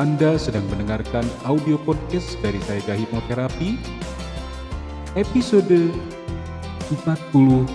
Anda sedang mendengarkan audio podcast dari saya Hipnoterapi episode 49.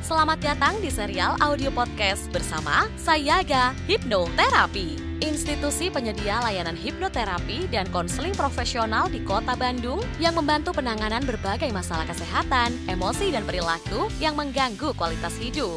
Selamat datang di serial audio podcast bersama Sayaga Hipnoterapi. Institusi penyedia layanan hipnoterapi dan konseling profesional di Kota Bandung yang membantu penanganan berbagai masalah kesehatan, emosi, dan perilaku yang mengganggu kualitas hidup.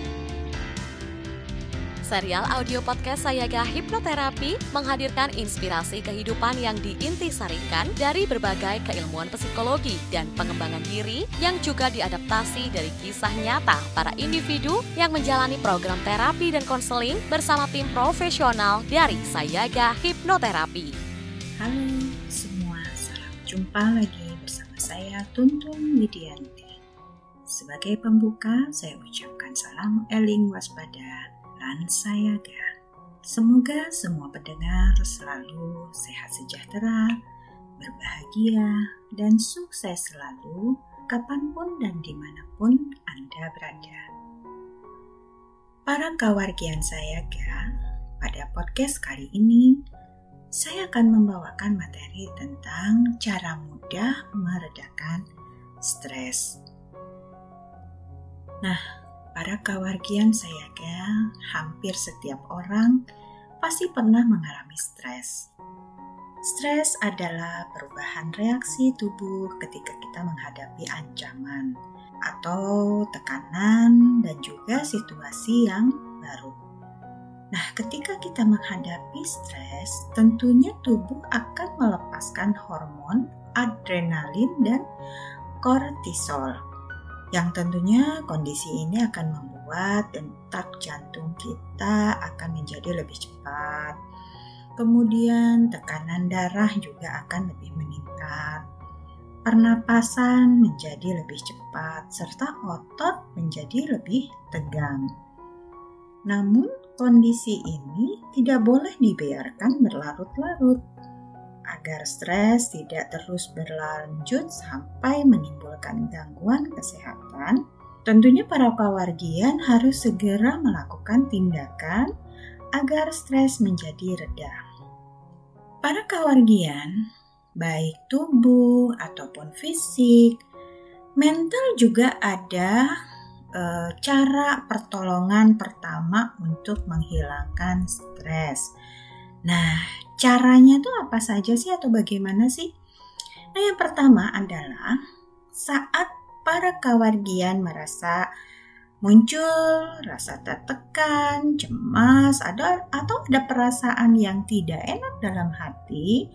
Serial audio podcast Sayaga Hipnoterapi menghadirkan inspirasi kehidupan yang diintisarikan dari berbagai keilmuan psikologi dan pengembangan diri yang juga diadaptasi dari kisah nyata para individu yang menjalani program terapi dan konseling bersama tim profesional dari Sayaga Hipnoterapi. Halo semua, salam jumpa lagi bersama saya Tuntun Widianti. Sebagai pembuka, saya ucapkan salam eling waspada dan Sayaga. Semoga semua pendengar selalu sehat sejahtera, berbahagia, dan sukses selalu kapan pun dan di mana pun Anda berada. Para kawargian Sayaga, pada podcast kali ini, saya akan membawakan materi tentang cara mudah meredakan stres. Nah, Para kawargian sayaga, hampir setiap orang pasti pernah mengalami stres. Stres adalah perubahan reaksi tubuh ketika kita menghadapi ancaman atau tekanan dan juga situasi yang baru. Nah, ketika kita menghadapi stres, tentunya tubuh akan melepaskan hormon adrenalin dan kortisol yang tentunya kondisi ini akan membuat detak jantung kita akan menjadi lebih cepat. Kemudian tekanan darah juga akan lebih meningkat. Pernapasan menjadi lebih cepat serta otot menjadi lebih tegang. Namun kondisi ini tidak boleh dibiarkan berlarut-larut agar stres tidak terus berlanjut sampai menimbulkan gangguan kesehatan, tentunya para kawargian harus segera melakukan tindakan agar stres menjadi reda. Para kawargian, baik tubuh ataupun fisik, mental juga ada e, cara pertolongan pertama untuk menghilangkan stres. Nah, Caranya tuh apa saja sih atau bagaimana sih? Nah, yang pertama adalah saat para kawargian merasa muncul rasa tertekan, cemas, ada atau ada perasaan yang tidak enak dalam hati,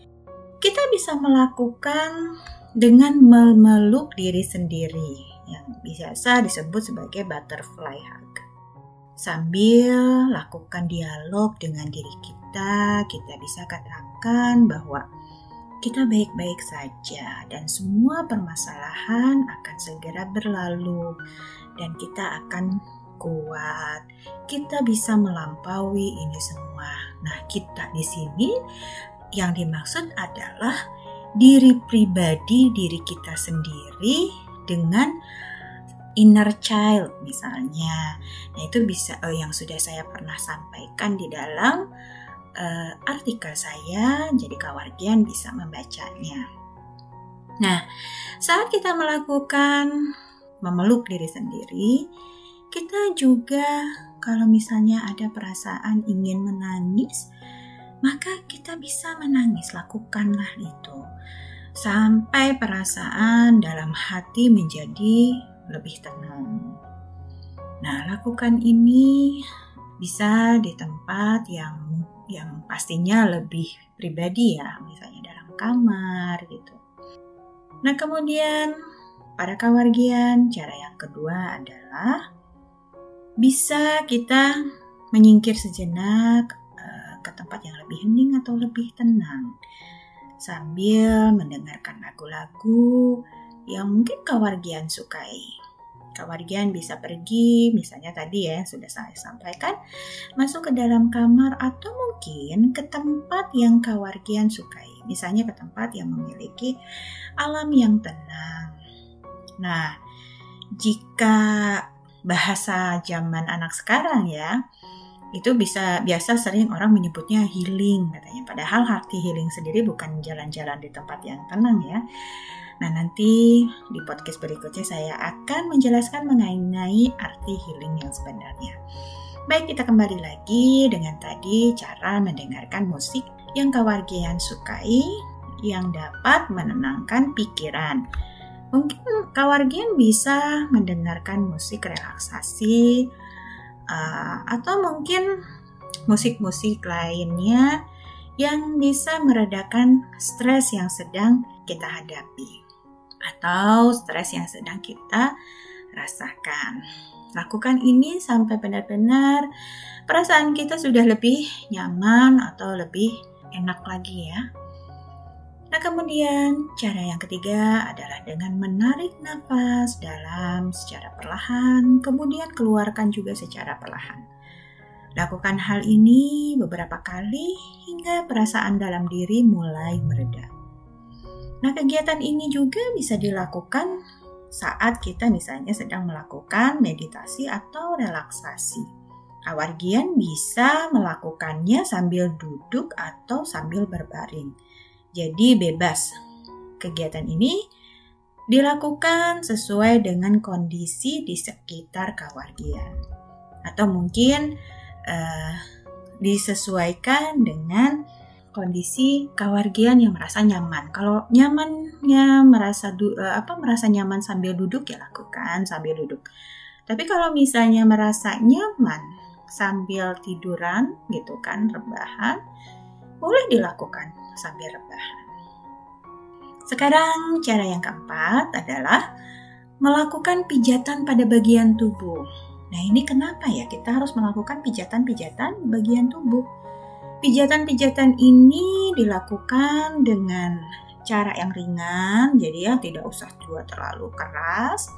kita bisa melakukan dengan memeluk diri sendiri yang biasa disebut sebagai butterfly hug. Sambil lakukan dialog dengan diri kita kita, kita bisa katakan bahwa kita baik-baik saja dan semua permasalahan akan segera berlalu dan kita akan kuat. Kita bisa melampaui ini semua. Nah, kita di sini yang dimaksud adalah diri pribadi diri kita sendiri dengan inner child misalnya. Nah, itu bisa uh, yang sudah saya pernah sampaikan di dalam uh, artikel saya, jadi kawargian bisa membacanya. Nah, saat kita melakukan memeluk diri sendiri, kita juga kalau misalnya ada perasaan ingin menangis, maka kita bisa menangis, lakukanlah itu. Sampai perasaan dalam hati menjadi lebih tenang. Nah, lakukan ini bisa di tempat yang yang pastinya lebih pribadi ya, misalnya dalam kamar gitu. Nah kemudian pada kawargian cara yang kedua adalah bisa kita menyingkir sejenak uh, ke tempat yang lebih hening atau lebih tenang sambil mendengarkan lagu-lagu yang mungkin kawargian sukai. Kawargian bisa pergi, misalnya tadi ya sudah saya sampaikan, masuk ke dalam kamar atau mungkin ke tempat yang kawargian sukai. Misalnya ke tempat yang memiliki alam yang tenang. Nah, jika bahasa zaman anak sekarang ya, itu bisa biasa sering orang menyebutnya healing katanya. Padahal arti healing sendiri bukan jalan-jalan di tempat yang tenang ya. Nah, nanti di podcast berikutnya saya akan menjelaskan mengenai arti healing yang sebenarnya. Baik, kita kembali lagi dengan tadi cara mendengarkan musik yang kawargian sukai yang dapat menenangkan pikiran. Mungkin kawargian bisa mendengarkan musik relaksasi uh, atau mungkin musik-musik lainnya yang bisa meredakan stres yang sedang kita hadapi atau stres yang sedang kita rasakan. Lakukan ini sampai benar-benar perasaan kita sudah lebih nyaman atau lebih enak lagi ya. Nah, kemudian cara yang ketiga adalah dengan menarik nafas dalam secara perlahan, kemudian keluarkan juga secara perlahan. Lakukan hal ini beberapa kali hingga perasaan dalam diri mulai mereda. Nah, kegiatan ini juga bisa dilakukan saat kita misalnya sedang melakukan meditasi atau relaksasi. Awargian bisa melakukannya sambil duduk atau sambil berbaring. Jadi bebas. Kegiatan ini dilakukan sesuai dengan kondisi di sekitar kawargian. Atau mungkin uh, disesuaikan dengan kondisi kawargian yang merasa nyaman. Kalau nyamannya merasa du, uh, apa merasa nyaman sambil duduk ya lakukan sambil duduk. Tapi kalau misalnya merasa nyaman sambil tiduran gitu kan rebahan, boleh dilakukan sambil rebahan. Sekarang cara yang keempat adalah melakukan pijatan pada bagian tubuh. Nah ini kenapa ya kita harus melakukan pijatan-pijatan bagian tubuh? Pijatan-pijatan ini dilakukan dengan cara yang ringan, jadi ya tidak usah juga terlalu keras.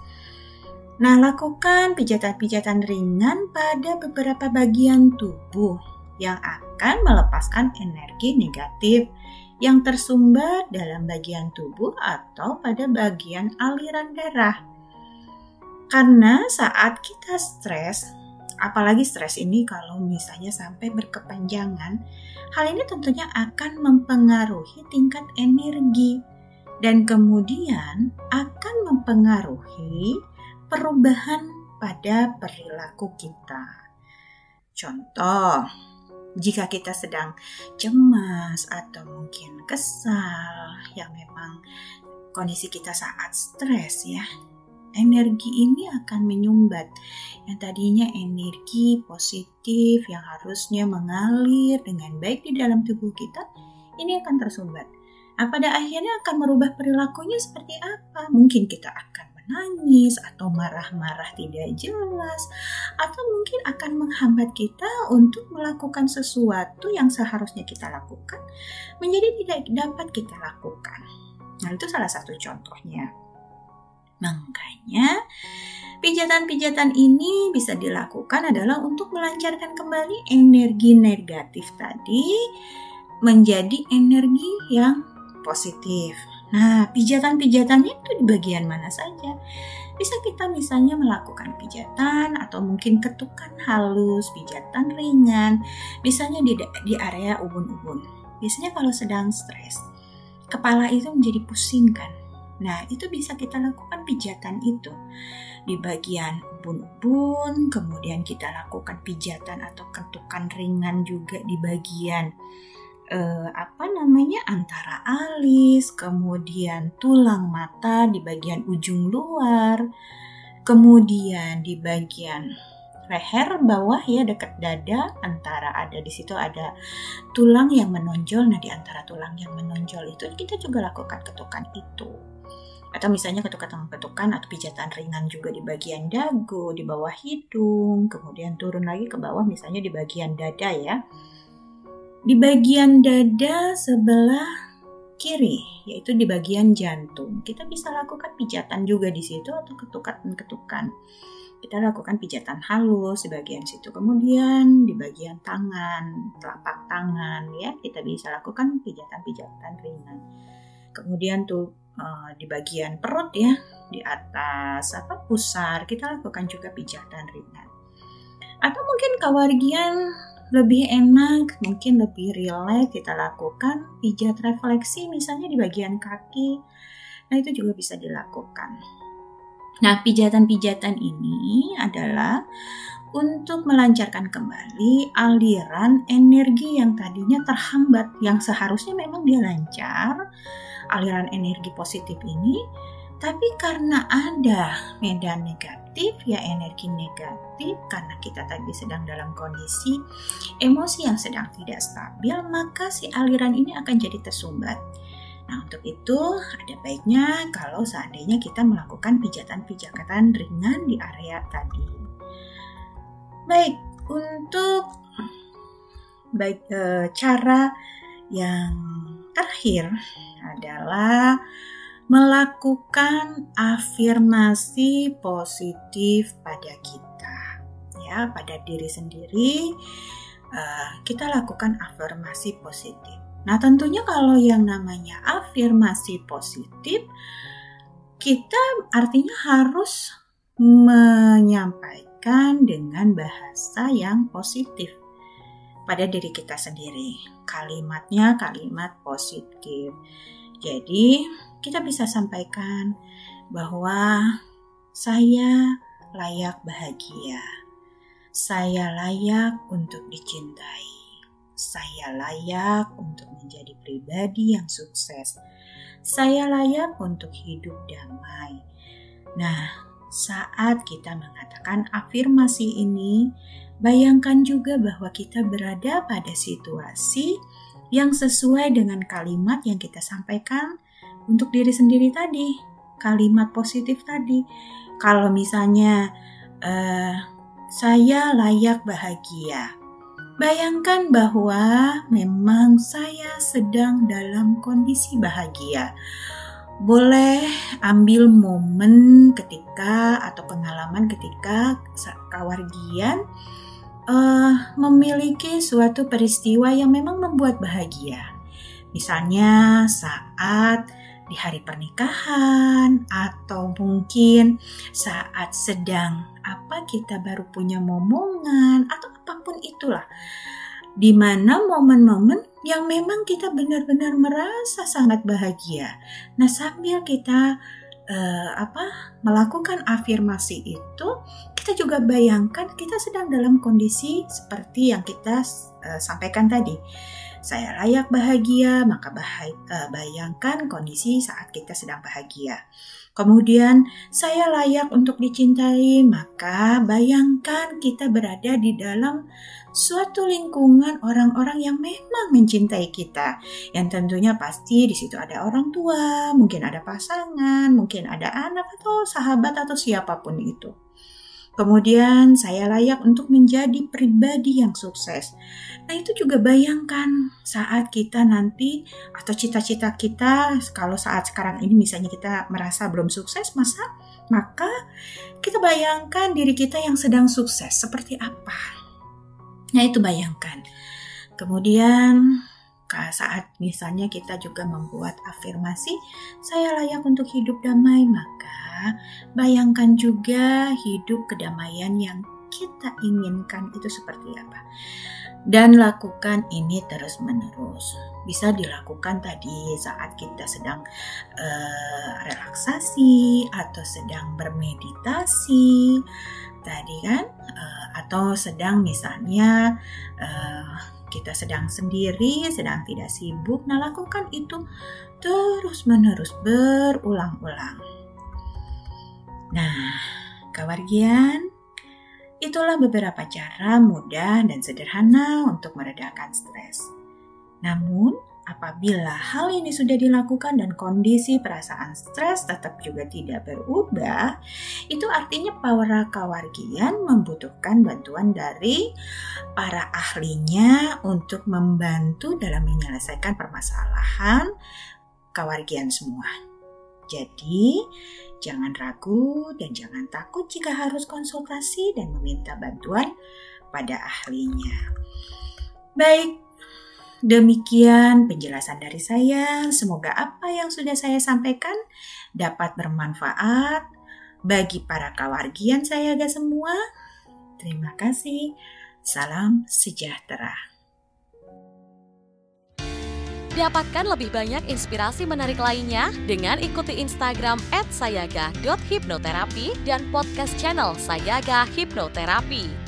Nah, lakukan pijatan-pijatan ringan pada beberapa bagian tubuh yang akan melepaskan energi negatif yang tersumbat dalam bagian tubuh atau pada bagian aliran darah. Karena saat kita stres, apalagi stres ini kalau misalnya sampai berkepanjangan, hal ini tentunya akan mempengaruhi tingkat energi dan kemudian akan mempengaruhi perubahan pada perilaku kita. Contoh, jika kita sedang cemas atau mungkin kesal yang memang kondisi kita saat stres ya energi ini akan menyumbat yang tadinya energi positif yang harusnya mengalir dengan baik di dalam tubuh kita ini akan tersumbat. Nah, pada akhirnya akan merubah perilakunya seperti apa? Mungkin kita akan menangis atau marah-marah tidak jelas atau mungkin akan menghambat kita untuk melakukan sesuatu yang seharusnya kita lakukan menjadi tidak dapat kita lakukan. Nah, itu salah satu contohnya. Makanya, pijatan-pijatan ini bisa dilakukan adalah untuk melancarkan kembali energi negatif tadi menjadi energi yang positif. Nah, pijatan-pijatannya itu di bagian mana saja? Bisa kita misalnya melakukan pijatan atau mungkin ketukan halus, pijatan ringan, misalnya di, di area ubun-ubun. Biasanya kalau sedang stres, kepala itu menjadi pusing kan? Nah, itu bisa kita lakukan pijatan itu. Di bagian ubun-ubun, kemudian kita lakukan pijatan atau ketukan ringan juga di bagian eh, apa namanya antara alis, kemudian tulang mata di bagian ujung luar, kemudian di bagian leher bawah ya dekat dada antara ada di situ ada tulang yang menonjol. Nah di antara tulang yang menonjol itu kita juga lakukan ketukan itu atau misalnya ketukan-ketukan atau pijatan ringan juga di bagian dagu, di bawah hidung, kemudian turun lagi ke bawah misalnya di bagian dada ya. Di bagian dada sebelah kiri, yaitu di bagian jantung. Kita bisa lakukan pijatan juga di situ atau ketukan-ketukan. Kita lakukan pijatan halus di bagian situ. Kemudian di bagian tangan, telapak tangan ya, kita bisa lakukan pijatan-pijatan ringan. Kemudian tuh uh, di bagian perut ya, di atas apa pusar, kita lakukan juga pijatan ringan. Atau mungkin kawargian lebih enak, mungkin lebih rileks kita lakukan pijat refleksi misalnya di bagian kaki. Nah, itu juga bisa dilakukan. Nah, pijatan-pijatan ini adalah untuk melancarkan kembali aliran energi yang tadinya terhambat, yang seharusnya memang dia lancar, aliran energi positif ini, tapi karena ada medan negatif ya energi negatif karena kita tadi sedang dalam kondisi emosi yang sedang tidak stabil, maka si aliran ini akan jadi tersumbat. Nah, untuk itu ada baiknya kalau seandainya kita melakukan pijatan-pijatan ringan di area tadi. Baik, untuk baik e, cara yang terakhir adalah melakukan afirmasi positif pada kita, ya, pada diri sendiri. Uh, kita lakukan afirmasi positif. Nah, tentunya kalau yang namanya afirmasi positif, kita artinya harus menyampaikan dengan bahasa yang positif pada diri kita sendiri. Kalimatnya kalimat positif. Jadi, kita bisa sampaikan bahwa saya layak bahagia. Saya layak untuk dicintai. Saya layak untuk menjadi pribadi yang sukses. Saya layak untuk hidup damai. Nah, saat kita mengatakan afirmasi ini, bayangkan juga bahwa kita berada pada situasi yang sesuai dengan kalimat yang kita sampaikan untuk diri sendiri tadi, kalimat positif tadi. Kalau misalnya uh, saya layak bahagia, bayangkan bahwa memang saya sedang dalam kondisi bahagia. Boleh ambil momen ketika atau pengalaman ketika kawargian uh, memiliki suatu peristiwa yang memang membuat bahagia. Misalnya saat di hari pernikahan atau mungkin saat sedang apa kita baru punya momongan atau apa pun itulah di mana momen-momen yang memang kita benar-benar merasa sangat bahagia. Nah, sambil kita uh, apa melakukan afirmasi itu, kita juga bayangkan kita sedang dalam kondisi seperti yang kita uh, sampaikan tadi saya layak bahagia, maka uh, bayangkan kondisi saat kita sedang bahagia. Kemudian, saya layak untuk dicintai, maka bayangkan kita berada di dalam suatu lingkungan orang-orang yang memang mencintai kita. Yang tentunya pasti di situ ada orang tua, mungkin ada pasangan, mungkin ada anak atau sahabat atau siapa pun itu. Kemudian saya layak untuk menjadi pribadi yang sukses. Nah itu juga bayangkan saat kita nanti atau cita-cita kita kalau saat sekarang ini misalnya kita merasa belum sukses masa maka kita bayangkan diri kita yang sedang sukses seperti apa. Nah itu bayangkan. Kemudian saat misalnya kita juga membuat afirmasi saya layak untuk hidup damai maka bayangkan juga hidup kedamaian yang kita inginkan itu seperti apa. Dan lakukan ini terus-menerus. Bisa dilakukan tadi saat kita sedang uh, relaksasi atau sedang bermeditasi, tadi kan, uh, atau sedang misalnya uh, kita sedang sendiri, sedang tidak sibuk. Nah, lakukan itu terus-menerus berulang-ulang. Nah, kawargian, itulah beberapa cara mudah dan sederhana untuk meredakan stres. Namun, apabila hal ini sudah dilakukan dan kondisi perasaan stres tetap juga tidak berubah, itu artinya para kawargian membutuhkan bantuan dari para ahlinya untuk membantu dalam menyelesaikan permasalahan kawargian semua. Jadi, jangan ragu dan jangan takut jika harus konsultasi dan meminta bantuan pada ahlinya. Baik, demikian penjelasan dari saya. Semoga apa yang sudah saya sampaikan dapat bermanfaat bagi para kawargian saya semua. Terima kasih. Salam sejahtera. Dapatkan lebih banyak inspirasi menarik lainnya dengan ikuti Instagram @sayaga.hipnoterapi dan podcast channel Sayaga Hipnoterapi.